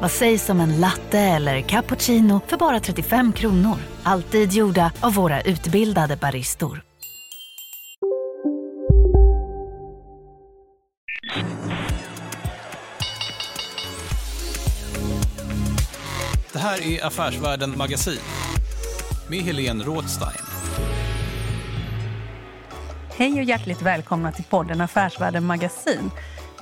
Vad sägs om en latte eller cappuccino för bara 35 kronor? Alltid gjorda av våra utbildade baristor. Det här är Affärsvärlden Magasin med Helene Rådstein. Hej och hjärtligt välkomna till podden Affärsvärlden Magasin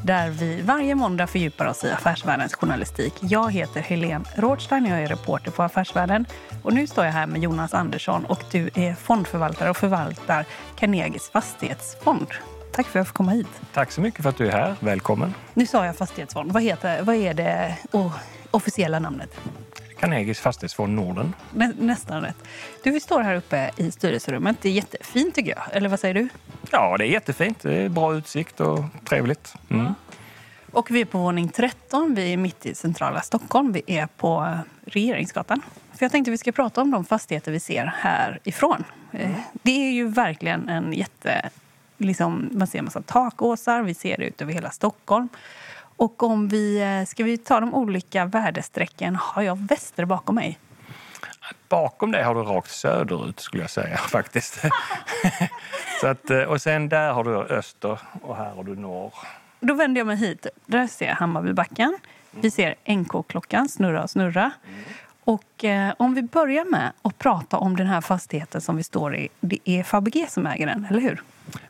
där vi varje måndag fördjupar oss i affärsvärldens journalistik. Jag heter Helene Rådstein och jag är reporter på Affärsvärlden. Och nu står jag här med Jonas Andersson och du är fondförvaltare och förvaltar Carnegies fastighetsfond. Tack för att jag får komma hit. Tack så mycket för att du är här. Välkommen. Nu sa jag fastighetsfond. Vad, heter, vad är det oh, officiella namnet? Carnegies fastighetsfond Norden. Nä, nästan rätt. Du, vi står här uppe i styrelserummet. Det är jättefint tycker jag. Eller vad säger du? Ja, det är jättefint. Det är bra utsikt och trevligt. Mm. Och vi är på våning 13. Vi är mitt i centrala Stockholm. Vi är på Regeringsgatan. För jag tänkte vi ska prata om de fastigheter vi ser härifrån. Mm. Det är ju verkligen en jätte... Liksom, man ser en massa takåsar. Vi ser det ut över hela Stockholm. Och om vi eh, ska vi ta de olika värdestrecken har jag väster bakom mig. Bakom dig har du rakt söderut skulle jag säga faktiskt. Så att, eh, och sen där har du öster och här har du norr. Då vänder jag mig hit. Där ser jag Hammarbybacken. Vi ser NK-klockan snurra och snurra. Och eh, om vi börjar med att prata om den här fastigheten som vi står i. Det är Fabege som äger den, eller hur?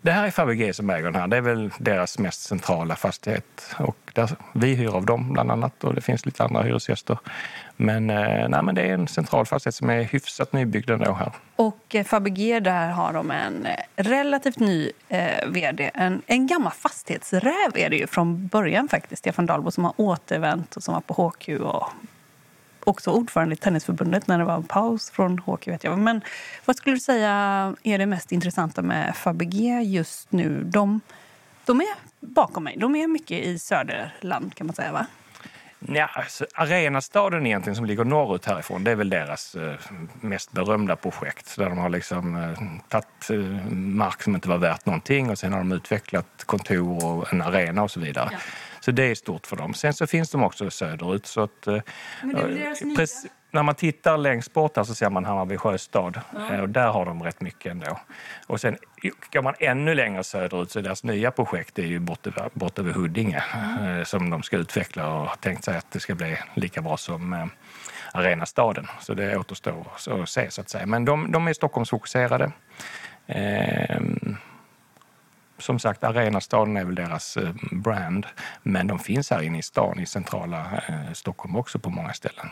Det här är Fabege som äger den här. Det är väl deras mest centrala fastighet. Och där, vi hyr av dem bland annat och det finns lite andra hyresgäster. Men, eh, nej, men det är en central fastighet som är hyfsat nybyggd ändå här. Och eh, Fabege, där har de en eh, relativt ny eh, vd. En, en gammal fastighetsräv är det ju från början faktiskt. Stefan Dahlbo som har återvänt och som var på HQ och också ordförande i Tennisförbundet när det var en paus från HQ. Vet jag. Men vad skulle du säga är det mest intressanta med Fabege just nu? De, de är bakom mig. De är mycket i Söderland kan man säga va? Ja, alltså, Arenastaden egentligen som ligger norrut härifrån, det är väl deras eh, mest berömda projekt. Där de har liksom eh, tagit eh, mark som inte var värt någonting och sen har de utvecklat kontor och en arena och så vidare. Ja. Så det är stort för dem. Sen så finns de också söderut. Så att, Men det är deras precis, när man tittar längst bort så ser man Hammarby sjöstad. Ja. Och där har de rätt mycket ändå. Och sen går man ännu längre söderut så deras nya projekt är ju bort över, bort över Huddinge mm. som de ska utveckla och har tänkt sig att det ska bli lika bra som eh, Arenastaden. Så det återstår att se så att säga. Men de, de är Stockholmsfokuserade. Ehm, som sagt, Arenastaden är väl deras eh, brand. Men de finns här inne i stan, i centrala eh, Stockholm också på många ställen.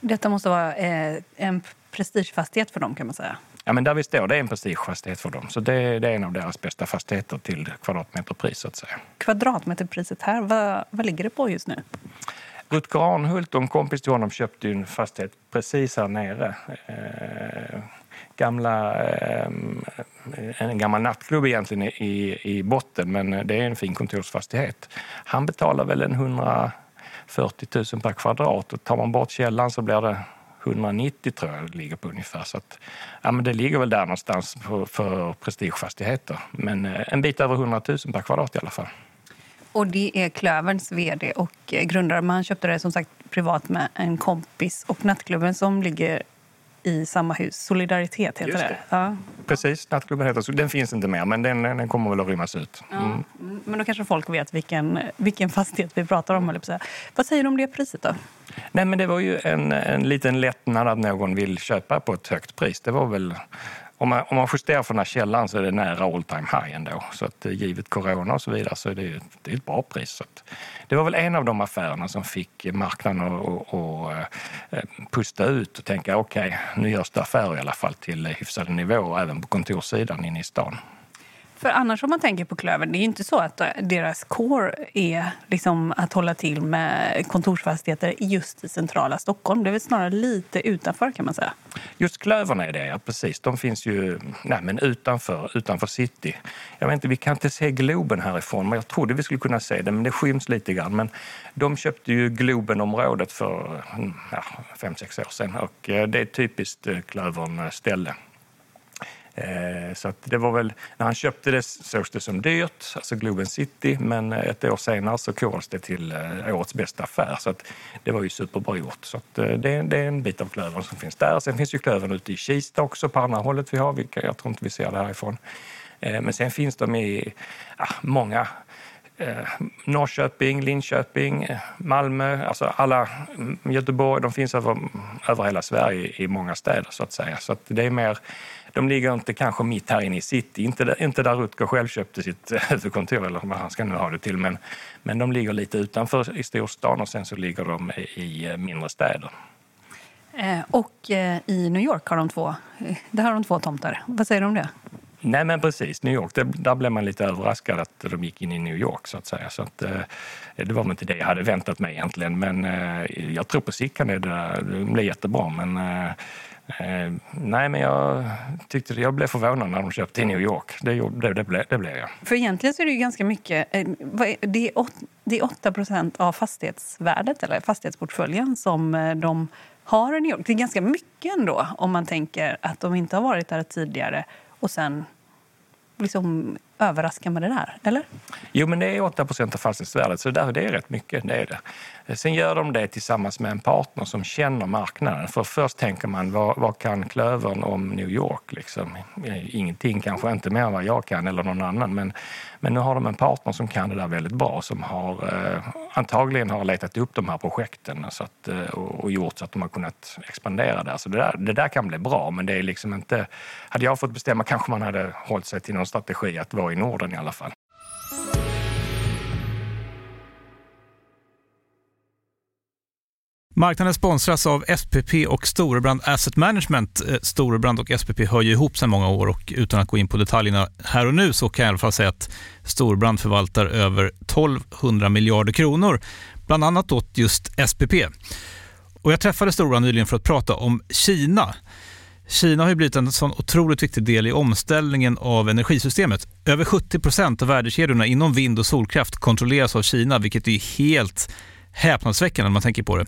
Detta måste vara eh, en prestigefastighet för dem kan man säga. Ja, men där vi står, det är en prestigefastighet för dem. Så det, det, är en av deras bästa fastigheter till kvadratmeterpris så att säga. Kvadratmeterpriset här, vad, vad ligger det på just nu? Rutger Arnhult och en kompis till honom köpte en fastighet precis här nere. Gamla, eh, en gammal nattklubb egentligen i, i botten, men det är en fin kontorsfastighet. Han betalar väl en 140 000 per kvadrat och tar man bort källan så blir det 190 tror jag det ligger på ungefär. Så att, ja, men det ligger väl där någonstans för, för prestigefastigheter. Men eh, en bit över 100 000 per kvadrat i alla fall. Och det är Klöverns vd och eh, grundare. Man köpte det som sagt privat med en kompis. Och nattklubben som ligger i samma hus. Solidaritet heter det. det. Ja. Precis, nattklubben heter så. Den finns inte mer, men den, den kommer väl att rymmas ut. Mm. Ja. Men då kanske folk vet vilken, vilken fastighet vi pratar om. Eller Vad säger du om det priset då? Nej, men det var ju en, en liten lättnad att någon vill köpa på ett högt pris. Det var väl om man, om man justerar för den här källan så är det nära all time high ändå. Så att eh, givet corona och så vidare så är det, det är ett bra pris. Så det var väl en av de affärerna som fick eh, marknaden att, eh, pusta ut och tänka okej, okay, nu görs det affärer i alla fall till hyfsade nivåer även på kontorssidan inne i stan. För annars om man tänker på Klövern, det är inte så att deras core är liksom att hålla till med kontorsfastigheter just i centrala Stockholm. Det är väl snarare lite utanför kan man säga. Just Klövern är det, ja precis. De finns ju nej, men utanför, utanför city. Jag vet inte, vi kan inte se Globen härifrån, men jag trodde vi skulle kunna se det, men det skyms lite grann. Men de köpte ju Globenområdet för mm, ja, fem, sex år sedan och eh, det är ett typiskt eh, Klövern-ställe. Eh, Eh, så det var väl, när han köpte det sågs det som dyrt, alltså Globen City, men eh, ett år senare så korades det till eh, årets bästa affär. Så det var ju superbra gjort. Så det, det, är en bit av klövern som finns där. Sen finns ju klövern ute i Kista också på andra hållet vi har, vilka jag tror inte vi ser det härifrån. Men sen finns de i ja, många eh, Norrköping, Linköping, Malmö, alltså alla, mm, Göteborg, de finns över, över hela Sverige i många städer så att säga. Så att det är mer, de ligger inte kanske mitt här inne i city, inte där, inte där Rutger själv köpte sitt eh, huvudkontor eller vad han ska nu ha det till, men, men de ligger lite utanför i storstan och sen så ligger de i, eh, mindre städer. och i New York har de två, där har de två tomtar. Vad säger du om det? Nej men precis, New York, det, där blev man lite överraskad att de gick in i New York så att säga. Så att, eh, det var inte det jag hade väntat mig egentligen. Men eh, jag tror på sikt kan det, det blir jättebra. Men eh, nej, men jag tyckte jag blev förvånad när de köpte i New York. Det, det, det, blev, det blev jag. För egentligen så är det ju ganska mycket, eh, det är, 8, det är 8 av fastighetsvärdet eller fastighetsportföljen som eh, de har i New York. Det är ganska mycket ändå om man tänker att de inte har varit där tidigare och sen liksom överraska med det där, eller? Jo, men det är 8% av fastighetsvärdet, så där, det är rätt mycket. Det är det. Sen gör de det tillsammans med en partner som känner marknaden. För först tänker man, vad, vad kan Klövern om New York? Liksom? Eh, ingenting, kanske inte mer än vad jag kan eller någon annan. Men, men nu har de en partner som kan det där väldigt bra, som har, eh, antagligen har letat upp de här projekten så att, eh, och, och, gjort så att de har kunnat expandera där. Så det där, det där kan bli bra, men det är liksom inte... Hade jag fått bestämma kanske man hade hållit sig till någon strategi att vara i Norden i alla fall. Marknaden sponsras av SPP och Storebrand Asset Management. Eh, Storebrand och SPP hör ju ihop sedan många år och utan att gå in på detaljerna här och nu så kan jag i alla fall säga att Storebrand förvaltar över 1200 miljarder kronor, bland annat åt just SPP. Och jag träffade Storebrand nyligen för att prata om Kina. Kina har ju blivit en sån otroligt viktig del i omställningen av energisystemet. Över 70 procent av värdekedjorna inom vind och solkraft kontrolleras av Kina, vilket är helt häpnadsväckande när man tänker på det.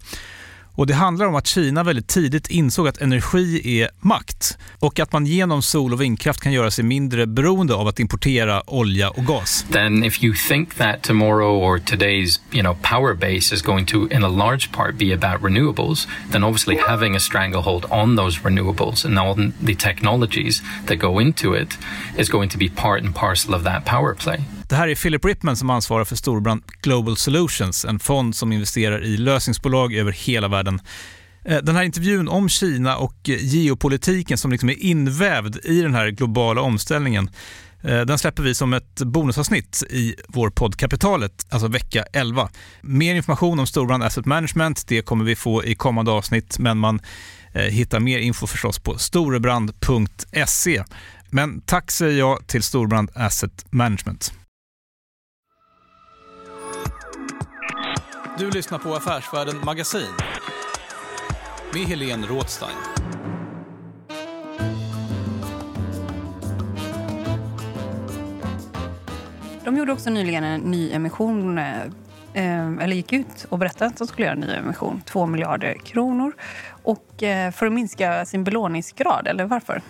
Och Det handlar om att Kina väldigt tidigt insåg att energi är makt och att man genom sol och vindkraft kan göra sig mindre beroende av att importera olja och gas. Then if you think that tomorrow or today's you know, power base is going to in a large part be about renewables, then obviously having a stranglehold on those renewables and all the technologies that go into it is going to be part and parcel of that power play. Det här är Philip Ripman som ansvarar för Storbrand Global Solutions, en fond som investerar i lösningsbolag över hela världen. Eh, den här intervjun om Kina och geopolitiken som liksom är invävd i den här globala omställningen eh, den släpper vi som ett bonusavsnitt i vår podd Kapitalet, alltså vecka 11. Mer information om Storbrand Asset Management det kommer vi få i kommande avsnitt, men man eh, hittar mer info förstås på storebrand.se. Men tack säger jag till Storbrand Asset Management. Du lyssnar på Affärsvärlden Magasin med Helene Rådstein. De gjorde också nyligen en ny emission, eh, eh, eller gick ut och berättade att de skulle göra en ny emission, 2 miljarder kronor. Och eh, för att minska sin belåningsgrad, eller varför?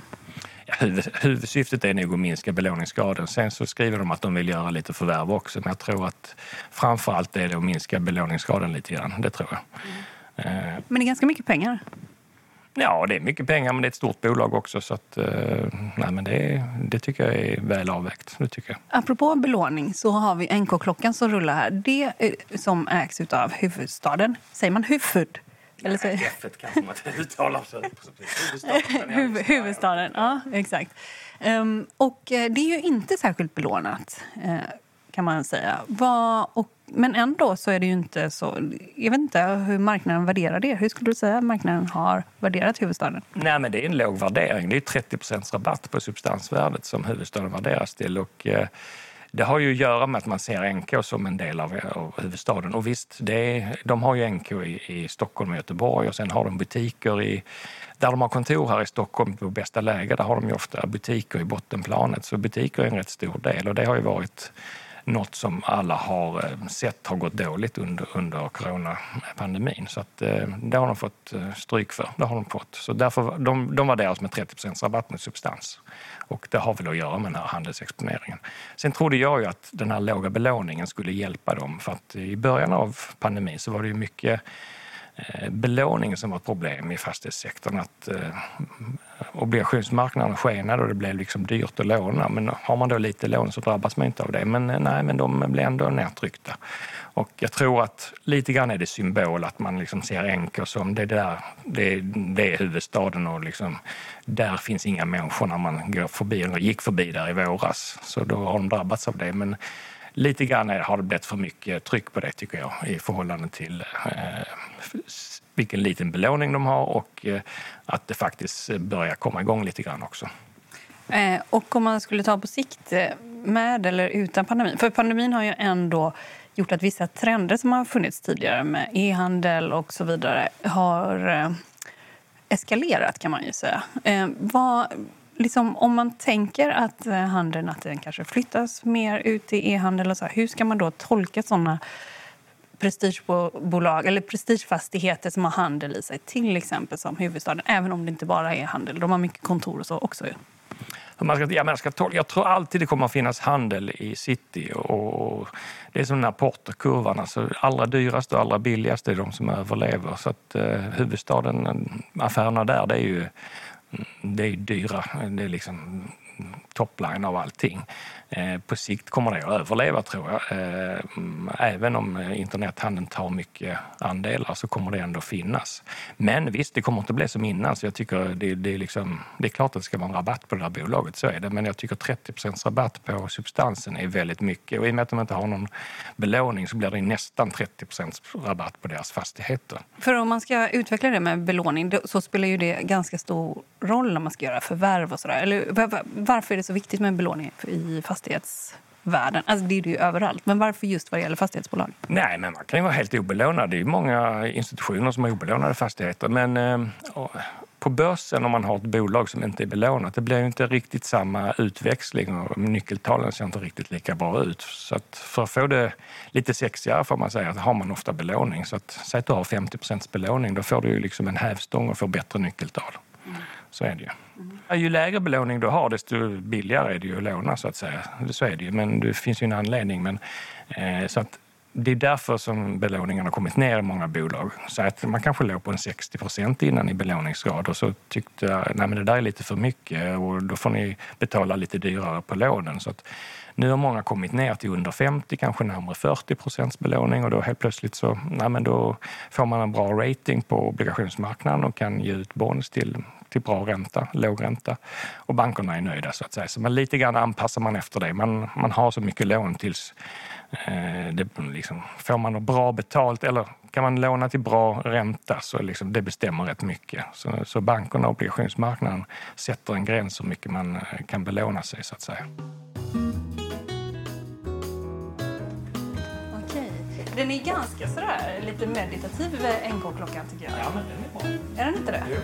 Huvudsyftet är nog att minska belåningsgraden. Sen så skriver de att de vill göra lite förvärv också. Men jag tror att framför allt är det att minska belåningsgraden lite grann. Det tror jag. Mm. Men det är ganska mycket pengar? Ja, det är mycket pengar, men det är ett stort bolag också. Så att, eh, nej, men det, det tycker jag är väl avvägt. Det tycker jag. Apropå belåning så har vi NK-klockan som rullar här. Det som ägs av huvudstaden. Säger man huvud? Eller så... F kanske man inte uttalar. Huvudstaden, Huvudstaden, ja exakt. Um, och eh, det är ju inte särskilt belånat. Uh, kan man säga. Vad, och, men ändå så är det ju inte så... Jag vet inte hur marknaden värderar det. Hur skulle du säga att marknaden har värderat huvudstaden? Nej, men det är en låg värdering. Det är 30 rabatt på substansvärdet som huvudstaden värderas till. Och, eh, det har ju att göra med att man ser NK som en del av, av huvudstaden. Och visst, det är, de har ju NK i, i Stockholm och Göteborg och sen har de butiker i där de har kontor här i Stockholm på bästa läge, där har de ju ofta butiker i bottenplanet. Så butiker är en rätt stor del och det har ju varit något som alla har eh, sett har gått dåligt under, under coronapandemin. Så att, eh, det har de fått eh, stryk för. Det har de fått. Så därför, de, de värderas med 30% rabatt mot substans. Och det har väl att göra med den här handelsexponeringen. Sen trodde jag ju att den här låga belåningen skulle hjälpa dem. För att i början av pandemin så var det ju mycket Eh, belåning som var ett problem i fastighetssektorn. Att eh, obligationsmarknaden skenade och det blev liksom dyrt att låna. Men har man då lite lån så drabbas man inte av det. Men eh, nej, men de blir ändå nedtryckta. Och jag tror att lite grann är det symbol att man liksom ser NK som det, där, det, det är huvudstaden och liksom, där finns inga människor när man går förbi, eller gick förbi där i våras. Så då har de drabbats av det. Men lite grann har det blivit för mycket tryck på det tycker jag i förhållande till eh, vilken liten belåning de har och eh, att det faktiskt börjar komma igång lite grann också. Eh, och om man skulle ta på sikt eh, med eller utan pandemin, för pandemin har ju ändå gjort att vissa trender som har funnits tidigare med e-handel och så vidare har eh, eskalerat kan man ju säga. Eh, vad, liksom, om man tänker att eh, handeln att den kanske flyttas mer ut till e-handel, och så här, hur ska man då tolka såna prestigebolag eller prestigefastigheter som har handel i sig, till exempel som huvudstaden, även om det inte bara är handel. De har mycket kontor och så också. Man ska, ja, man ska tolka, jag tror alltid det kommer att finnas handel i city. Och, det är som den här portokurvan. Alltså allra dyraste och allra billigaste är de som överlever. Så att eh, huvudstaden, eh, affärerna där, det är ju Mm, det är dyra. Det är liksom topline av allting. Eh, på sikt kommer det att överleva tror jag. Eh, även om eh, internethandeln tar mycket andelar så kommer det ändå finnas. Men visst, det kommer inte bli som innan. Så jag tycker det, det, är liksom, det är klart att det ska vara en rabatt på det här bolaget, så är det. Men jag tycker 30% rabatt på substansen är väldigt mycket. Och i och med att de inte har någon belåning så blir det nästan 30% rabatt på deras fastigheter. För om man ska utveckla det med belåning så spelar ju det ganska stor roll när man ska göra förvärv och sådär. Eller varför är det så viktigt med en belåning i fastighets världen. Alltså det är det ju överallt. Men varför just vad det gäller fastighetsbolag? Nej, men man kan ju vara helt obelånad. Det är många institutioner som har obelånade fastigheter. Men eh, på börsen om man har ett bolag som inte är belånat, det blir ju inte riktigt samma utväxling och nyckeltalen ser inte riktigt lika bra ut. Så att för att få det lite sexigare får man säga att har man ofta belåning. Så att säg att du har 50% belåning, då får du ju liksom en hävstång och får bättre nyckeltal. Så är det ju. Ju lägre belåning du har, desto billigare är det ju att låna. så att säga. Så är det ju, men det finns ju en anledning. Men, eh, så att det är därför som belåningen har kommit ner i många bolag. Så att man kanske låg på en 60 procent innan i belåningsgrad och så tyckte jag att det där är lite för mycket och då får ni betala lite dyrare på lånen. Så att nu har många kommit ner till under 50, kanske närmare 40 procents belåning och då helt plötsligt så nej, men då får man en bra rating på obligationsmarknaden och kan ge ut bonds till till bra ränta, låg ränta. Och bankerna är nöjda så att säga. Så man lite grann anpassar man efter det. Man, man har så mycket lån tills eh, det liksom, får man bra betalt eller kan man låna till bra ränta så liksom, det bestämmer rätt mycket. Så, så bankerna och obligationsmarknaden sätter en gräns hur mycket man eh, kan belåna sig så att säga. Den är ganska sådär lite meditativ NK-klockan tycker jag. Ja, men den är bra. Är den inte det? Jo.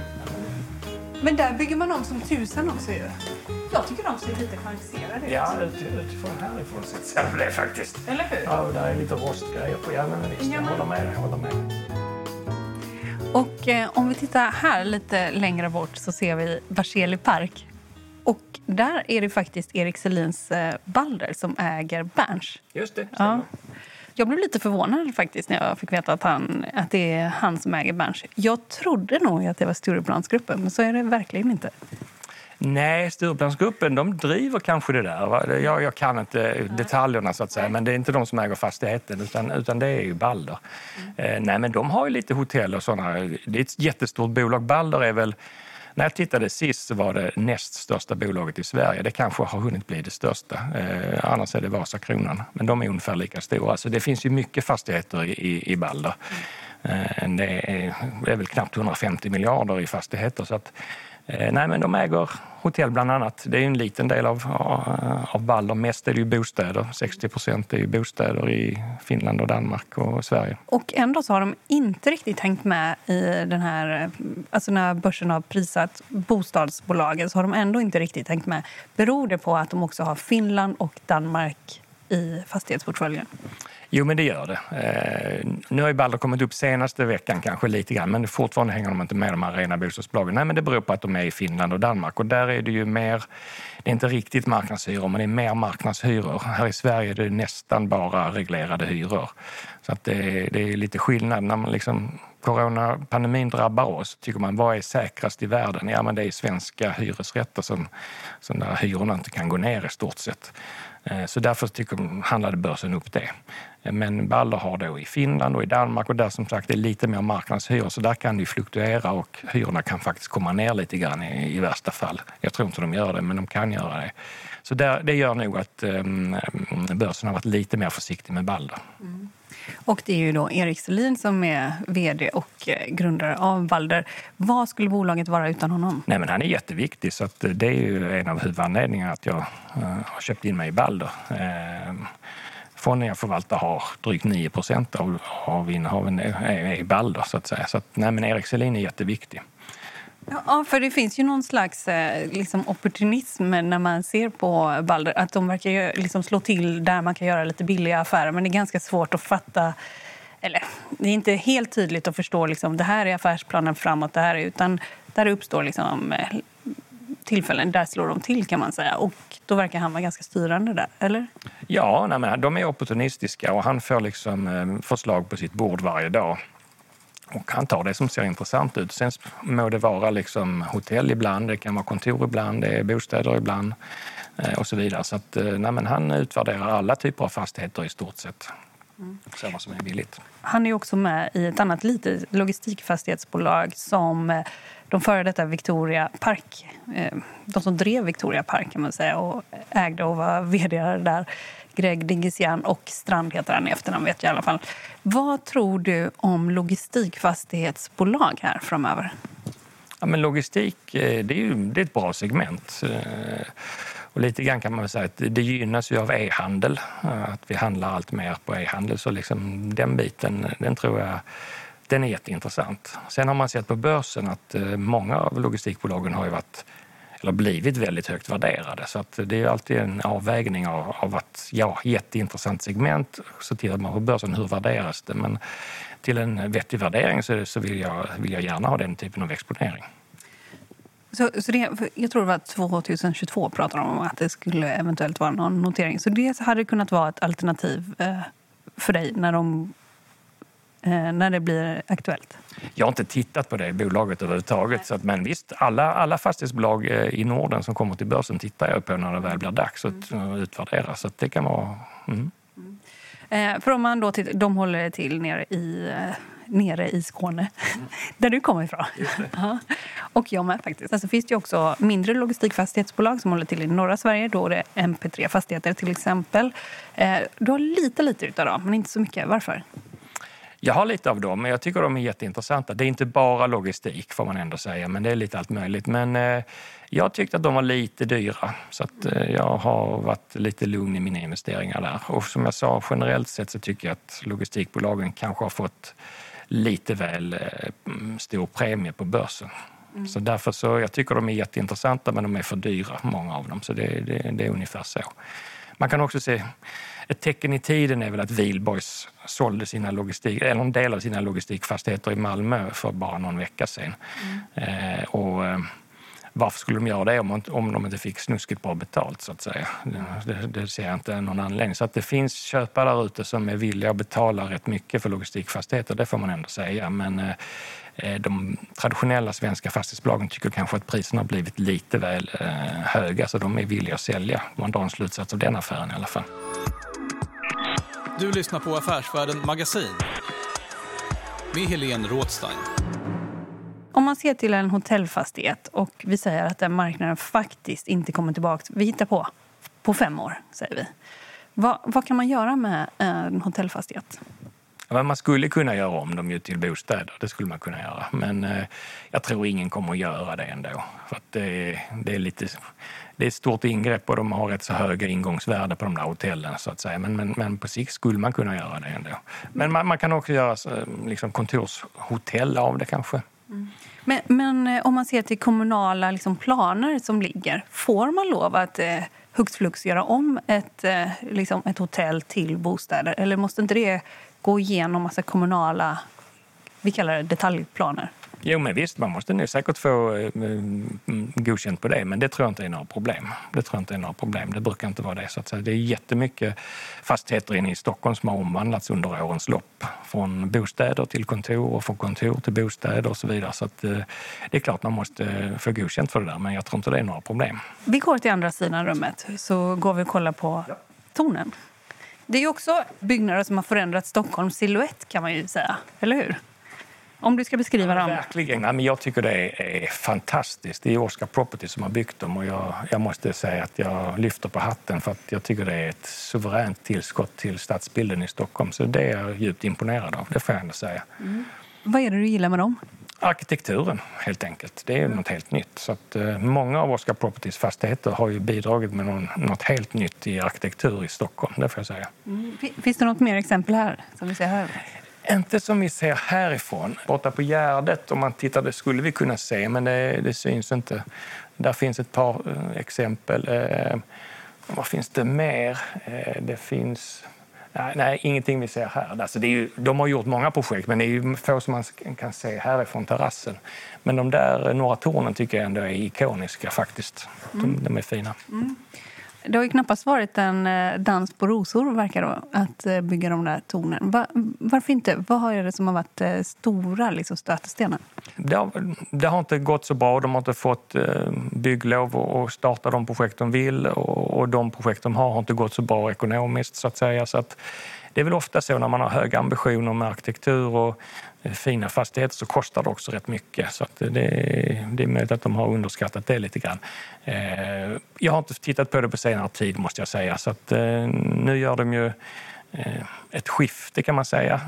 Men där bygger man om som tusan också ju. Jag tycker de ser lite kvalificerade ut. Ja, utifrån härifrån sett ser det faktiskt. Eller hur? Ja, där är lite rostgrejer på. Ja, men visst, jag håller med Jag håller med Och eh, om vi tittar här lite längre bort så ser vi Berzelii park. Och där är det faktiskt Erik Selins eh, Balder som äger Berns. Just det, stämmer. ja. Jag blev lite förvånad faktiskt när jag fick veta att, han, att det är han som äger Berns. Jag trodde nog att det var Stureplansgruppen, men så är det verkligen inte. Nej, Stureplansgruppen de driver kanske det där. Jag, jag kan inte detaljerna så att säga, men det är inte de som äger fastigheten utan, utan det är ju Balder. Mm. Eh, nej, men de har ju lite hotell och sådana. Det är ett jättestort bolag. Balder är väl när jag tittade sist så var det näst största bolaget i Sverige. Det kanske har hunnit bli det största. Eh, annars är det Vasakronan. Men de är ungefär lika stora. Så det finns ju mycket fastigheter i, i Balder. Eh, det, är, det är väl knappt 150 miljarder i fastigheter. Så att, Eh, nej, men de äger hotell bland annat. Det är en liten del av, eh, av Balder. Mest är det ju bostäder. 60 procent är ju bostäder i Finland och Danmark och Sverige. Och ändå så har de inte riktigt hängt med i den här... Alltså när börsen har prisat bostadsbolagen så har de ändå inte riktigt hängt med. Beror det på att de också har Finland och Danmark i fastighetsportföljen? Jo, men det gör det. Eh, nu har ju Balder kommit upp senaste veckan kanske lite grann, men fortfarande hänger de inte med de här rena bostadsbolagen. Nej, men det beror på att de är i Finland och Danmark och där är det ju mer, det är inte riktigt marknadshyror, men det är mer marknadshyror. Här i Sverige är det nästan bara reglerade hyror. Så att det, det är lite skillnad. När man liksom, coronapandemin drabbar oss, tycker man vad är säkrast i världen? Ja, men det är svenska hyresrätter som, som där hyrorna inte kan gå ner i stort sett. Eh, så därför tycker, handlade börsen upp det. Eh, men Balder har då i Finland och i Danmark och där som sagt är lite mer marknadshyror så där kan det fluktuera och hyrorna kan faktiskt komma ner lite grann i, i värsta fall. Jag tror inte de gör det, men de kan göra det. Så där, det gör nog att um, börsen har varit lite mer försiktig med Balder. Mm. Och det är ju då Erik Selin som är vd och eh, grundare av Balder. Vad skulle bolaget vara utan honom? Nej, men han är jätteviktig, så att eh, det är ju en av huvudanledningarna att jag uh, har köpt in mig i Balder. Uh, fonden jag förvaltar har drygt 9 procent av, av innehaven är i Balder, så att säga. Så att, nej, men Erik Selin är jätteviktig. Ja, för det finns ju någon slags eh, liksom, opportunism när man ser på Balder. Att de verkar liksom slå till där man kan göra lite billiga affärer. Men det är ganska svårt att fatta... Eller, det är inte helt tydligt att förstå liksom, det här är affärsplanen framåt. Det här är, utan där uppstår liksom, eh, tillfällen, där slår de till kan man säga. Och då verkar han vara ganska styrande där, eller? Ja, nej, men de är opportunistiska och han får liksom, eh, förslag på sitt bord varje dag. Och han tar det som ser intressant ut. Sen må det vara liksom hotell ibland, det kan vara kontor ibland, det är bostäder ibland eh, och så vidare. Så att, eh, nej, han utvärderar alla typer av fastigheter i stort sett. Mm. Vad som är billigt. Han är också med i ett annat litet logistikfastighetsbolag som eh, de före detta Victoria Park, de som drev Victoria Park kan man säga och ägde och var vd där. Greg Dingesian och Strand heter han i efternamn vet jag i alla fall. Vad tror du om logistikfastighetsbolag här framöver? Ja, men logistik eh, det är, ju, det är ett bra segment. Eh, och lite grann kan man säga att det gynnas ju av e-handel, eh, att vi handlar allt mer på e-handel. Så liksom den biten, den tror jag den är jätteintressant. Sen har man sett på börsen att många av logistikbolagen har ju varit eller blivit väldigt högt värderade. Så att det är alltid en avvägning av, av att, ja, jätteintressant segment, så tittar man på börsen, hur värderas det? Men till en vettig värdering så, så vill, jag, vill jag gärna ha den typen av exponering. Så, så det, jag tror det var 2022 pratade de om att det skulle eventuellt vara någon notering. Så det hade kunnat vara ett alternativ eh, för dig när de när det blir aktuellt? Jag har inte tittat på det bolaget överhuvudtaget. Så att, men visst, alla, alla fastighetsbolag eh, i Norden som kommer till börsen tittar jag på när det väl blir dags att mm. utvärdera. Så att det kan vara... Mm. Mm. Eh, för om man då tittar, de håller till nere i, nere i Skåne, där du kommer ifrån. och jag med faktiskt. Alltså finns det också mindre logistikfastighetsbolag som håller till i norra Sverige. Då är det MP3 Fastigheter till exempel. Eh, du har lite, lite utav dem, men inte så mycket. Varför? Jag har lite av dem, men jag tycker de är jätteintressanta. Det är inte bara logistik får man ändå säga, men det är lite allt möjligt. Men eh, jag tyckte att de var lite dyra, så att, eh, jag har varit lite lugn i mina investeringar där. Och som jag sa, generellt sett så tycker jag att logistikbolagen kanske har fått lite väl eh, stor premie på börsen. Mm. Så därför så, jag tycker de är jätteintressanta, men de är för dyra, många av dem. Så det, det, det är ungefär så. Man kan också se ett tecken i tiden är väl att Wihlborgs sålde sina logistik, eller en del av sina logistikfastigheter i Malmö för bara någon vecka sedan. Mm. Eh, och, eh, varför skulle de göra det om, om de inte fick snuskigt bra betalt? så att säga? Det, det ser jag inte någon anledning. Så att det finns köpare där ute som är villiga att betala rätt mycket för logistikfastigheter, det får man ändå säga. Men eh, Eh, de traditionella svenska fastighetsbolagen tycker kanske att priserna har blivit lite väl eh, höga så de är villiga att sälja. Man drar en slutsats av den affären i alla fall. Du lyssnar på Affärsvärlden Magasin med Helene Rådstein. om man ser till en hotellfastighet och vi säger att den marknaden faktiskt inte kommer tillbaka, vi hittar på, på fem år, säger vi. Vad, vad kan man göra med en hotellfastighet? Ja, man skulle kunna göra om dem ju till bostäder, det skulle man kunna göra. Men eh, jag tror ingen kommer att göra det ändå. För att det, det, är lite, det är ett stort ingrepp och de har rätt så höga ingångsvärden på de där hotellen så att säga. Men, men, men på sikt skulle man kunna göra det ändå. Men man, man kan också göra eh, liksom, kontorshotell av det kanske. Mm. Men, men, eh, om man ser till kommunala liksom, planer som ligger, får man lov att eh, hux flux göra om ett, eh, liksom, ett hotell till bostäder? Eller måste inte det gå igenom massa kommunala vi kallar det detaljplaner? Jo, men visst, man måste nu säkert få eh, godkänt på det, men det tror jag inte är några problem. Det tror jag inte är några problem. Det brukar inte vara det. Så att säga. Det är jättemycket fastigheter inne i Stockholm som har omvandlats under årens lopp. Från bostäder till kontor och från kontor till bostäder och så vidare. Så att, eh, det är klart man måste få godkänt för det där, men jag tror inte det är några problem. Vi går till andra sidan rummet, så går vi och kollar på tornen. Det är också byggnader som har förändrat Stockholms siluett kan man ju säga, eller hur? Om du ska beskriva dem. verkligen. Ja, men jag tycker det är, fantastiskt. Det är Oscar Property som har byggt dem och jag, jag, måste säga att jag lyfter på hatten för att jag tycker det är ett suveränt tillskott till stadsbilden i Stockholm. Så det är jag djupt imponerad av, det får jag ändå säga. Mm. Vad är det du gillar med dem? arkitekturen helt enkelt. Det är något helt nytt. Så att, eh, många av Oscar Properties fastigheter har ju bidragit med någon, något helt nytt i arkitektur i Stockholm. Det får jag säga. Mm. Finns det något mer exempel här som vi ser här? Inte som vi ser härifrån. Borta på Gärdet, om man tittar, det skulle vi kunna se, men det, det syns inte. Där finns ett par eh, exempel. Eh, vad finns det mer? Eh, det finns... Nej, nej, ingenting vi ser här. Alltså det är ju, de har gjort många projekt, men det är ju få som man kan se härifrån terrassen. Men de där några tornen tycker jag ändå är ikoniska faktiskt. De, mm. de är fina. Mm. Det har ju knappast varit en eh, dans på rosor, verkar då, att eh, bygga de där tornen. Var, varför inte? Vad är det som har varit eh, stora liksom, stötestenar? Det har, det har inte gått så bra. De har inte fått bygglov och starta de projekt de vill och de projekt de har har inte gått så bra ekonomiskt. så att säga. Så att det är väl ofta så när man har höga ambitioner med arkitektur och fina fastigheter så kostar det också rätt mycket. Så det, det, är möjligt att de har underskattat det lite grann. Eh, jag har inte tittat på det på senare tid måste jag säga. Så att, eh, nu gör de ju eh, ett skifte kan man säga.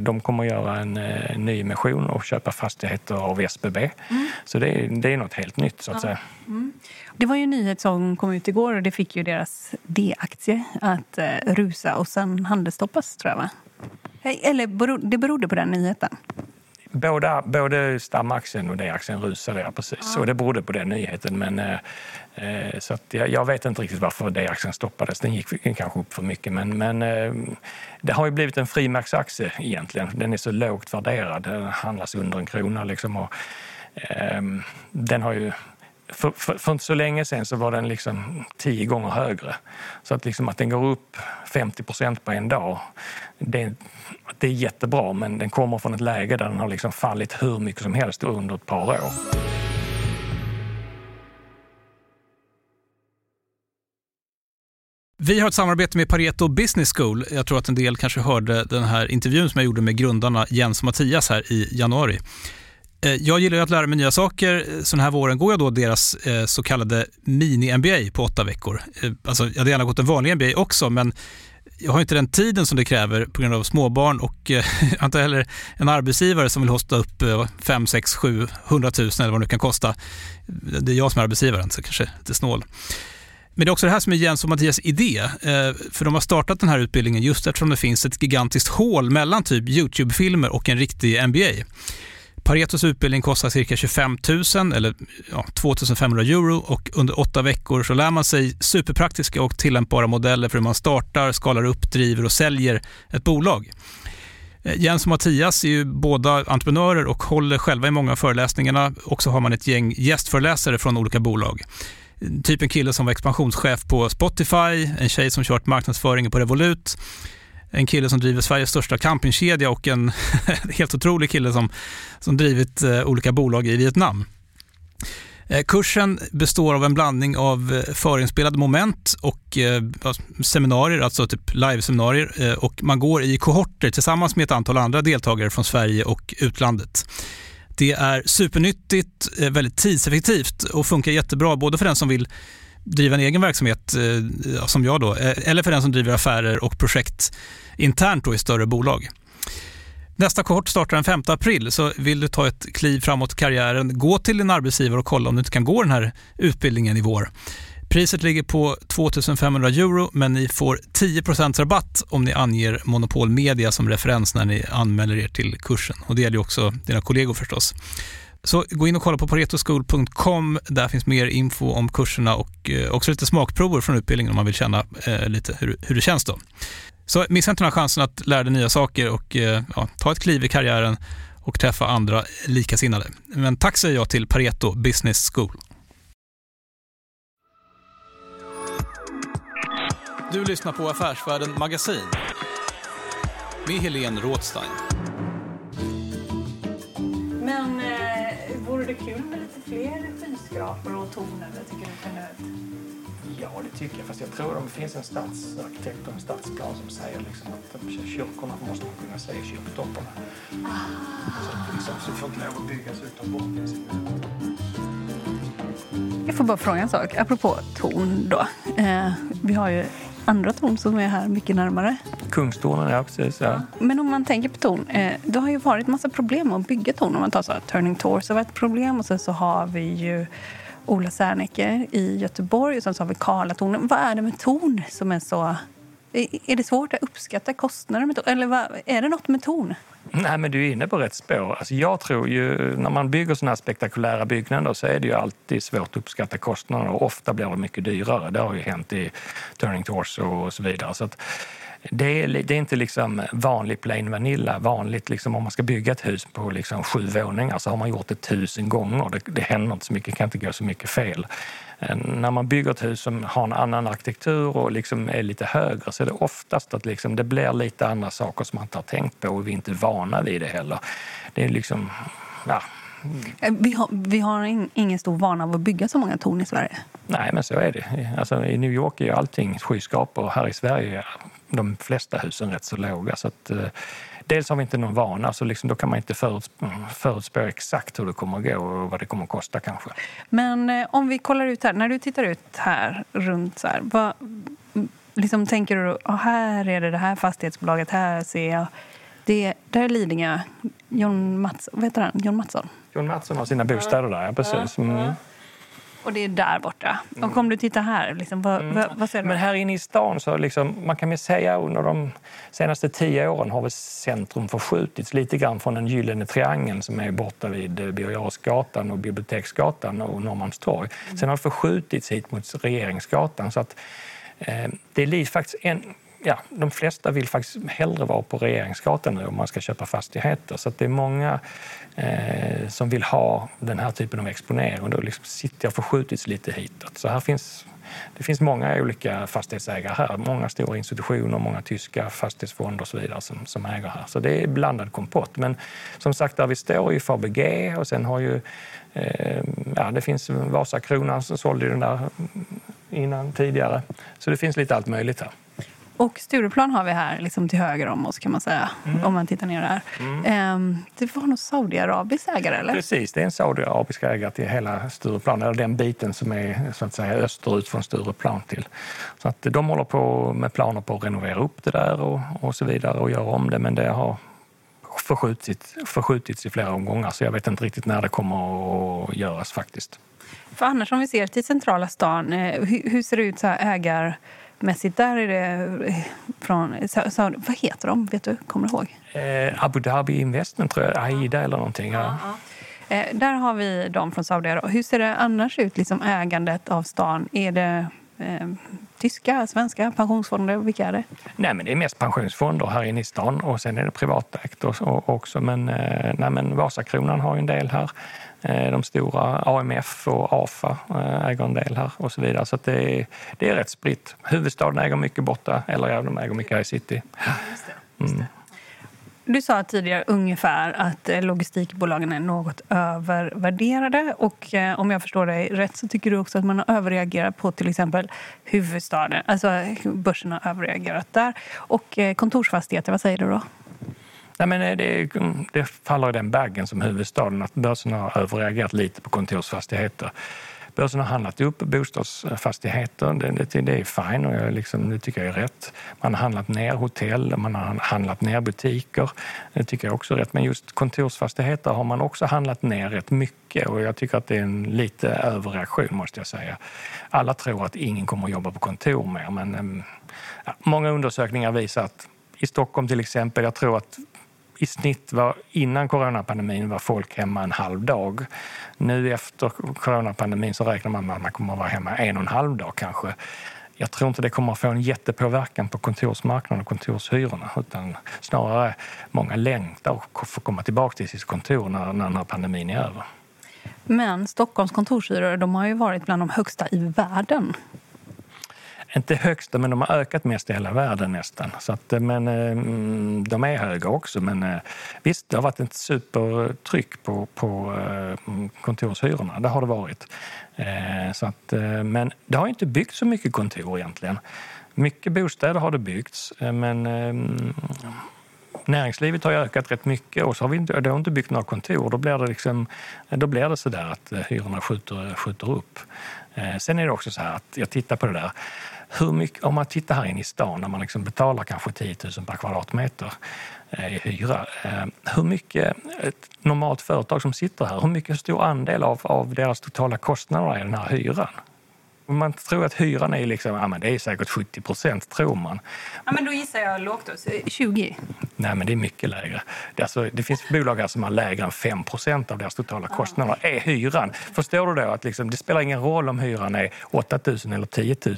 De kommer att göra en ny emission och köpa fastigheter av SBB. Mm. Så det är, det är något helt nytt så att ja. säga. Mm. Det var ju en nyhet som kom ut igår och det fick ju deras D-aktie att rusa och sen handelsstoppas tror jag va? Eller det berodde på den nyheten? Båda, både stamaktien och D-aktien rusade, ja, precis. Ja. Och det berodde på den nyheten. Men, eh, eh så jag, jag, vet inte riktigt varför D-aktien stoppades. Den gick kanske upp för mycket. Men, men eh, det har ju blivit en frimärksaktie egentligen. Den är så lågt värderad. Den handlas under en krona. Liksom, och, eh, den har ju för, för, för, inte så länge sen så var den liksom tio gånger högre. Så att, liksom att den går upp 50 procent på en dag, det, det är jättebra men den kommer från ett läge där den har liksom fallit hur mycket som helst under ett par år. Vi har ett samarbete med Pareto Business School. Jag tror att en del kanske hörde den här intervjun som jag gjorde med grundarna Jens och Mattias här i januari. Eh, jag gillar att lära mig nya saker. Så den här våren går jag då deras eh, så kallade mini-MBA på åtta veckor. Eh, alltså, jag hade gärna gått en vanlig MBA också, men jag har inte den tiden som det kräver på grund av småbarn och jag har inte heller en arbetsgivare som vill hosta upp 5, 6, 7, 100 000 eller vad det nu kan kosta. Det är jag som är arbetsgivaren, så kanske lite snål. Men det är också det här som är Jens och Mattias idé. För de har startat den här utbildningen just eftersom det finns ett gigantiskt hål mellan typ YouTube-filmer och en riktig MBA. Paretos utbildning kostar cirka 25 000 eller ja, 2 500 euro och under åtta veckor så lär man sig superpraktiska och tillämpbara modeller för hur man startar, skalar upp, driver och säljer ett bolag. Eh, Jens och Mattias är ju båda entreprenörer och håller själva i många av föreläsningarna och så har man ett gäng gästföreläsare från olika bolag. Typ en kille som var expansionschef på Spotify, en tjej som kört marknadsföringen på Revolut, en kille som driver Sveriges största campingkedja och en helt otrolig kille som, som drivit eh, olika bolag i Vietnam. Eh, kursen består av en blandning av eh, förinspelade moment och alltså, seminarier, alltså typ liveseminarier och man går i kohorter tillsammans med ett antal andra deltagare från Sverige och utlandet. Det är supernyttigt, väldigt tidseffektivt och funkar jättebra både för den som vill driva en egen verksamhet, eh, som jag då, eh, eller för den som driver affärer och projekt internt då i större bolag. Nästa kohort startar den 5 april, så vill du ta ett kliv framåt i karriären, gå till din arbetsgivare och kolla om du inte kan gå den här utbildningen i vår. Priset ligger på 2 500 euro, men ni får 10% rabatt om ni anger Monopol Media som referens när ni anmäler er till kursen. Och Det gäller också dina kollegor förstås. Så gå in och kolla på paretoschool.com. Där finns mer info om kurserna och eh, också lite smakprover från utbildningen om man vill känna eh, lite hur, hur det känns. då. Så missa inte den här chansen att lära dig nya saker och eh, ja, ta ett kliv i karriären och träffa andra likasinnade. Men tack säger jag till Pareto Business School. Du lyssnar på Affärsvärlden Magasin med Helene Rådstein. Vore det kul med lite fler skyskrapor och torn? Tycker du generellt? Ja, det tycker jag. Fast jag tror att det finns en stadsarkitekt och en stadsplan som säger liksom att kyrkorna måste man kunna se i kyrktopparna. Så, liksom, så får inte lov att byggas utan bort. Jag får bara fråga en sak, apropå torn då. Eh, vi har ju andra torn som är här mycket närmare. Kungstornen, ja precis. Ja. Men om man tänker på torn, eh, det har ju varit massa problem att bygga torn. Om man tar så här, Turning Torso var ett problem och sen så har vi ju Ola Serneke i Göteborg och sen så har vi Karlatornet. Vad är det med torn som är så... Är det svårt att uppskatta kostnader med? Eller vad, är det något med torn? Nej, men du är inne på rätt spår. Alltså jag tror ju, när man bygger såna här spektakulära byggnader så är det ju alltid svårt att uppskatta kostnaderna och ofta blir det mycket dyrare. Det har ju hänt i Turning Torso och så vidare. Så att det är, det är inte liksom vanlig plain vanilla. Vanligt liksom om man ska bygga ett hus på liksom sju våningar så har man gjort det tusen gånger. Det, det händer inte så mycket, kan inte gå så mycket fel. Eh, när man bygger ett hus som har en annan arkitektur och liksom är lite högre så är det oftast att liksom det blir lite andra saker som man inte har tänkt på och vi är inte vana vid det heller. Det är liksom, ja, eh, vi har, vi har ingen stor vana av att bygga så många torn i Sverige. Nej, men så är det. Alltså, I New York är ju allting skyskrapor och här i Sverige de flesta husen rätt så låga. Så att, eh, dels har vi inte någon vana, så liksom, då kan man inte förutspå, förutspå exakt hur det kommer att gå och vad det kommer att kosta kanske. Men eh, om vi kollar ut här, när du tittar ut här runt så här, vad, liksom tänker du, oh, här är det det här fastighetsbolaget, här ser jag det, där är Lidingö, John, Mats, vad heter han? John Mattsson. John Mattsson har sina bostäder där, ja precis. Mm. Och det är där borta. Mm. Och om du tittar här, liksom, vad, mm. vad, ser du? Men här inne i stan så liksom, man kan väl säga under de senaste tio åren har väl centrum förskjutits lite grann från den gyllene triangeln som är borta vid eh, Birger och Biblioteksgatan och Norrmalmstorg. Mm. Sen har det förskjutits hit mot Regeringsgatan så att eh, det är faktiskt en, ja, de flesta vill faktiskt hellre vara på Regeringsgatan nu om man ska köpa fastigheter. Så det är många eh, som vill ha den här typen av exponering och då liksom sitter jag förskjutits lite hitåt. Så här finns, det finns många olika fastighetsägare här. Många stora institutioner, många tyska fastighetsfonder och så vidare som, som äger här. Så det är blandad kompott. Men som sagt, där vi står är ju Fabege och sen har ju eh, ja, det finns Vasakronan som sålde den där innan tidigare. Så det finns lite allt möjligt här. Och Stureplan har vi här liksom till höger om oss kan man säga, mm. om man tittar ner där. Mm. Ehm, det var nog Saudiarabisk ägare eller? Precis, det är en Saudiarabisk ägare till hela Stureplan, eller den biten som är så att säga österut från Stureplan till. Så att de håller på med planer på att renovera upp det där och, och så vidare och göra om det, men det har förskjutits, förskjutits i flera omgångar så jag vet inte riktigt när det kommer att göras faktiskt. För annars om vi ser till centrala stan, eh, hur, hur ser det ut så här ägar mässigt. Där är det eh, från... vad heter de? Vet du? Kommer du ihåg? Eh, Abu Dhabi Investment, tror jag. AIDA eller någonting. Ja. ja. Eh, där har vi de från Saudiarabien. Hur ser det annars ut, liksom ägandet av stan? Är det eh, tyska, svenska pensionsfonder? Vilka är det? Nej, men det är mest pensionsfonder här inne i stan och sen är det privatägt också. Men, eh, nej, men Vasakronan har ju en del här. Eh, de stora AMF och AFA eh, äger en del här och så vidare. Så det, är, det är rätt spritt. Huvudstaden äger mycket borta, eller de äger mycket här i city. Mm. Du sa tidigare ungefär att eh, logistikbolagen är något övervärderade. Och om jag förstår dig rätt så tycker du också att man har överreagerat på till exempel huvudstaden. Alltså börsen har överreagerat där. Och kontorsfastigheter, vad säger du då? Nej, men eh, det, det faller i den baggen som huvudstaden att börsen har överreagerat lite på kontorsfastigheter. Börsen har handlat upp bostadsfastigheter. Det, det, det är fine och jag liksom, det tycker jag är rätt. Man har handlat ner hotell, man har handlat ner butiker. Det tycker jag också är rätt. Men just kontorsfastigheter har man också handlat ner rätt mycket och jag tycker att det är en lite överreaktion måste jag säga. Alla tror att ingen kommer att jobba på kontor mer men ehm, ja, många undersökningar visar att i Stockholm till exempel, jag tror att i snitt var, innan coronapandemin var folk hemma en halv dag. Nu efter coronapandemin så räknar man med att man kommer att vara hemma en och en halv dag kanske. Jag tror inte det kommer att få en jättepåverkan på kontorsmarknaden och kontorshyrorna utan snarare många längtar och får komma tillbaka till sitt kontor när, när den här pandemin är över. Men Stockholms kontorshyror de har ju varit bland de högsta i världen inte högsta, men de har ökat mest i hela världen nästan. Så att, eh, men eh, mm, de är höga också. Men eh, visst, det har varit ett supertryck på, på mm, kontorshyrorna. Det har det varit. Så att, men det har inte byggts så mycket kontor egentligen. Mycket bostäder har det byggts, men näringslivet har ökat rätt mycket och så har vi inte, det har inte byggt några kontor. Då blir det, liksom, då blir det så där att hyrorna skjuter, skjuter upp. Sen är det också så här att jag tittar på det där hur mycket, om man tittar här inne i stan när man liksom betalar kanske 10 000 per kvadratmeter eh, i hyra. Eh, hur mycket ett normalt företag som sitter här, hur mycket stor andel av, av deras totala kostnader är den här hyran? Man tror att hyran är liksom, ja men det är säkert 70 procent, tror man. Ja men då gissar jag lågt då, 20? Nej men det är mycket lägre. Det, alltså, det finns bolag här som har lägre än 5 procent av deras totala kostnader, är hyran. Förstår du då att liksom, det spelar ingen roll om hyran är 8 000 eller 10 000.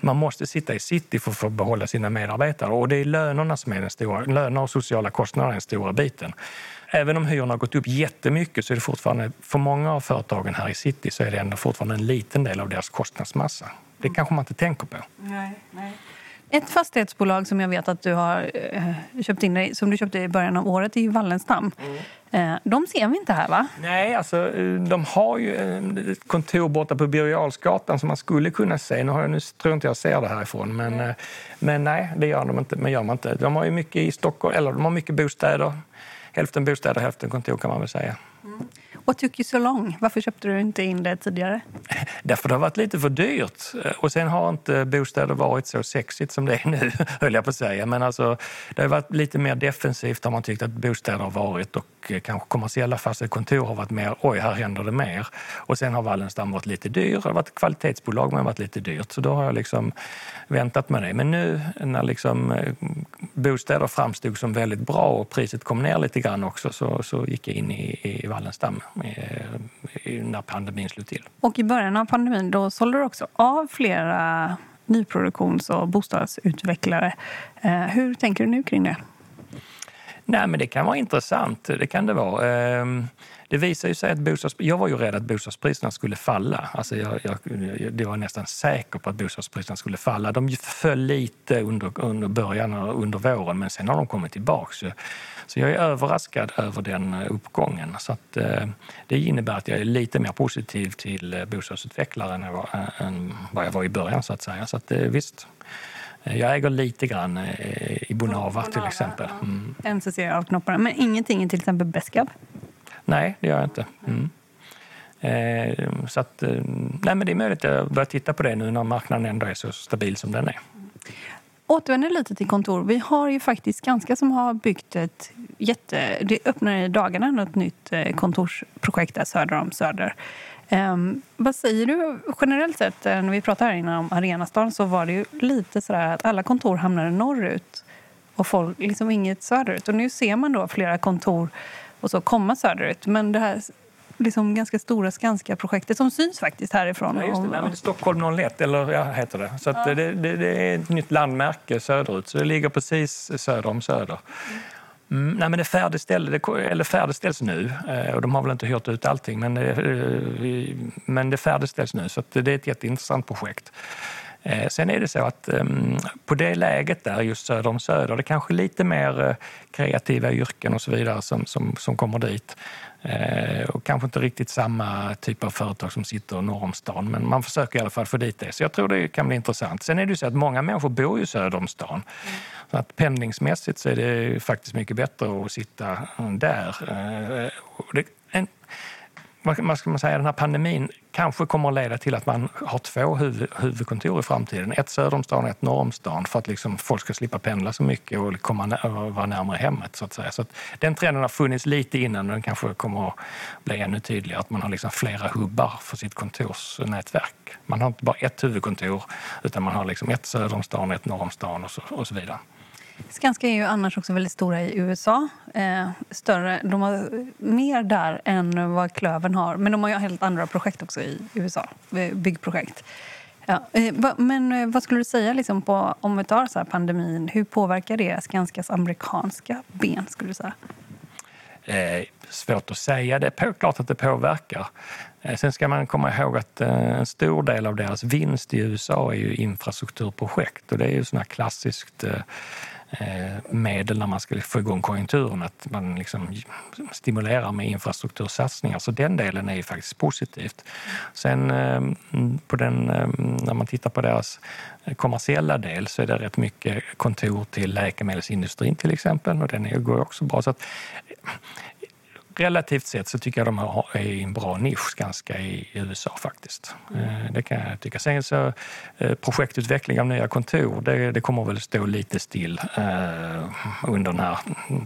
Man måste sitta i city för att få behålla sina medarbetare och det är lönerna som är den stora, löner och sociala kostnader är den stora biten. Även om hyrorna har gått upp jättemycket så är det fortfarande, för många av företagen här i city så är det ändå fortfarande en liten del av deras kostnadsmassa. Det kanske man inte tänker på. Nej, nej. Ett fastighetsbolag som jag vet att du har eh, köpt in dig, som du köpte i början av året i Wallenstam. Mm. Eh, de ser vi inte här va? Nej, alltså eh, de har ju ett kontor borta på Birger som man skulle kunna se. Nu, har jag, nu tror jag inte jag ser det härifrån, men, mm. men nej, det gör de inte. Men gör man inte. De har ju mycket i Stockholm, eller de har mycket bostäder hälften bostäder, hälften kontor kan man väl säga. Mm. What took you so long? Varför köpte du inte in det tidigare? Därför det har varit lite för dyrt. Eh, och sen har inte bostäder varit så sexigt som det är nu, höll jag på att säga. Men alltså, det har varit lite mer defensivt har man tyckt att bostäder har varit och eh, kanske kommersiella fastighetskontor har varit mer, oj, här händer det mer. Och sen har Wallenstam varit lite dyr. Det har varit kvalitetsbolag men varit lite dyrt. Så då har jag liksom väntat med det. Men nu när liksom eh, bostäder framstod som väldigt bra och priset kom ner lite grann också så, så gick jag in i, i Wallenstam Eh, när pandemin slog till. Och i början av pandemin då sålde du också av flera nyproduktions och bostadsutvecklare. Eh, hur tänker du nu kring det? Nej, men det kan vara intressant. Det kan det vara. Ehm, det visar ju sig att bostads... Jag var ju rädd att bostadspriserna skulle falla. Alltså jag, jag, jag var nästan säker på att bostadspriserna skulle falla. De föll lite under, under början och under våren, men sen har de kommit tillbaka. Så, så jag är överraskad över den eh, uppgången. Så att, eh, det innebär att jag är lite mer positiv till eh, bostadsutvecklare än, jag var, eh, än vad jag var i början, så att säga. Så att, eh, visst. Jag äger lite grann i Bonava, till exempel. Mm. NCC av knopparna. Men ingenting i till exempel Beskab? Nej, det gör jag inte. Mm. Eh, så att, eh, nej, men det är möjligt att jag börjar titta på det nu när marknaden ändå är så stabil som den är. Återvänder lite till kontor. Vi har ju faktiskt ganska som har byggt ett jätte... Det öppnar i dagarna ett nytt eh, kontorsprojekt där söder om Söder. Um, vad säger du generellt sett? Eh, när vi pratade här innan om Arenastan så var det ju lite sådär att alla kontor hamnade norrut och folk liksom inget söderut. Och nu ser man då flera kontor och så komma söderut. Men det här liksom ganska stora Skanska-projektet som syns faktiskt härifrån. Ja, just det. Nej, Stockholm 01, eller ja, heter det. Så ja. det, det, det, är ett nytt landmärke söderut, så det ligger precis söder om Söder. Mm, nej, men det, färdigställ, eller färdigställs nu eh, och de har väl inte hyrt ut allting men det, eh, men det färdigställs nu så det är ett jätteintressant projekt. Eh, sen är det så att ehm, på det läget där, just söder om Söder, det är kanske lite mer kreativa yrken och så vidare som, som, som kommer dit. Eh, och kanske inte riktigt samma typ av företag som sitter norr om stan, men man försöker i alla fall få dit det. Så jag tror det kan bli intressant. Sen är det ju så att många människor bor ju söder om stan. Mm. Så att pendlingsmässigt så är det faktiskt mycket bättre att sitta där. Det, en, vad ska man säga, den här pandemin kanske kommer att leda till att man har två huvud, huvudkontor i framtiden. Ett söder om stan och ett norr om stan för att liksom folk ska slippa pendla så mycket och komma vara närmare hemmet. Så att säga. Så att den trenden har funnits lite innan och den kanske kommer att bli ännu tydligare. Att man har liksom flera hubbar för sitt kontorsnätverk. Man har inte bara ett huvudkontor utan man har liksom ett söder om stan, ett norr om stan och så, och så vidare. Skanska är ju annars också väldigt stora i USA. Eh, större, de har mer där än vad Klövern har. Men de har ju helt andra projekt också i USA, eh, byggprojekt. Ja, eh, men eh, vad skulle du säga liksom på, om vi tar så pandemin, hur påverkar det Skanskas amerikanska ben? skulle du säga? Eh, svårt att säga. Det är klart att det påverkar. Eh, sen ska man komma ihåg att eh, en stor del av deras vinst i USA är ju infrastrukturprojekt och det är ju sådana klassiskt Eh, Eh, medel när man ska få igång konjunkturen, att man liksom stimulerar med infrastruktursatsningar. Så den delen är ju faktiskt positivt. Sen eh, på den, eh, när man tittar på deras kommersiella del så är det rätt mycket kontor till läkemedelsindustrin till exempel och den går också bra. Så att, relativt sett så tycker jag de är i en bra nisch ganska i USA faktiskt. Mm. Det kan jag tycka. Sen så eh, projektutveckling av nya kontor, det, det kommer väl stå lite still eh, under den här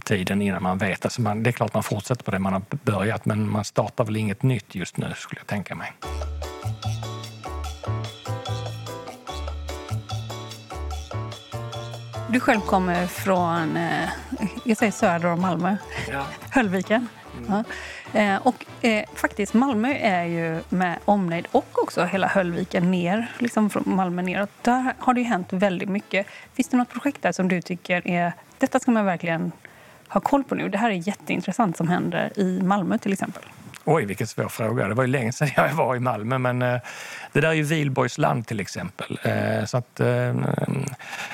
tiden innan man vet. Alltså man, det är klart man fortsätter på det man har börjat men man startar väl inget nytt just nu skulle jag tänka mig. Du själv kommer från, jag säger söder om Malmö, ja. Höllviken. Mm. Ja. Eh, och eh, faktiskt Malmö är ju med omnejd och också hela Höllviken ner, liksom från Malmö neråt. Där har det ju hänt väldigt mycket. Finns det något projekt där som du tycker är, detta ska man verkligen ha koll på nu? Det här är jätteintressant som händer i Malmö till exempel. Oj, vilken svår fråga. Det var ju länge sedan jag var i Malmö, men eh, det där är ju Vilborgs land till exempel. Eh, så att, eh,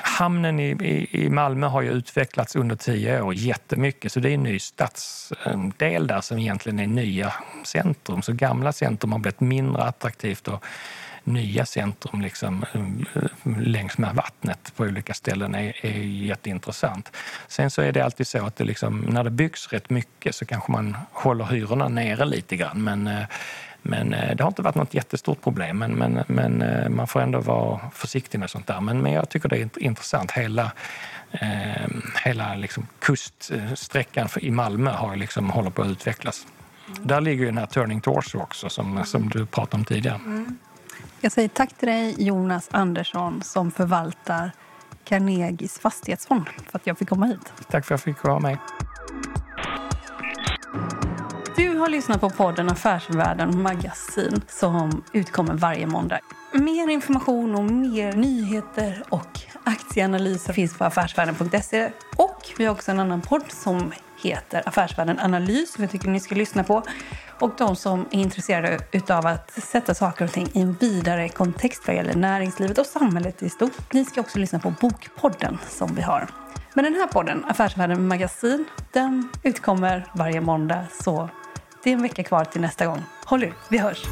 hamnen i, i, i, Malmö har ju utvecklats under tio år jättemycket, så det är en ny stadsdel där som egentligen är nya centrum. Så gamla centrum har blivit mindre attraktivt och nya centrum liksom, eh, längs med vattnet på olika ställen är, är jätteintressant. Sen så är det alltid så att det liksom, när det byggs rätt mycket så kanske man håller hyrorna nere lite grann. Men, eh, men eh, det har inte varit något jättestort problem. Men, men, men man får ändå vara försiktig med sånt där. Men, men jag tycker det är intressant. Hela, eh, hela liksom kuststräckan i Malmö har liksom, håller på att utvecklas. Där ligger ju den här Turning Torso också som, som du pratade om tidigare. Mm. Jag säger tack till dig, Jonas Andersson, som förvaltar Carnegies fastighetsfond, för att jag fick komma hit. Tack för att jag fick vara med. Du har lyssnat på podden Affärsvärlden Magasin som utkommer varje måndag. Mer information och mer nyheter och aktieanalyser finns på affärsvärlden.se. Och vi har också en annan podd som heter Affärsvärlden Analys som jag tycker ni ska lyssna på. Och de som är intresserade av att sätta saker och ting i en vidare kontext vad gäller näringslivet och samhället i stort. Ni ska också lyssna på Bokpodden som vi har. Men den här podden, Affärsvärlden Magasin, den utkommer varje måndag. Så det är en vecka kvar till nästa gång. Håll ut, vi hörs!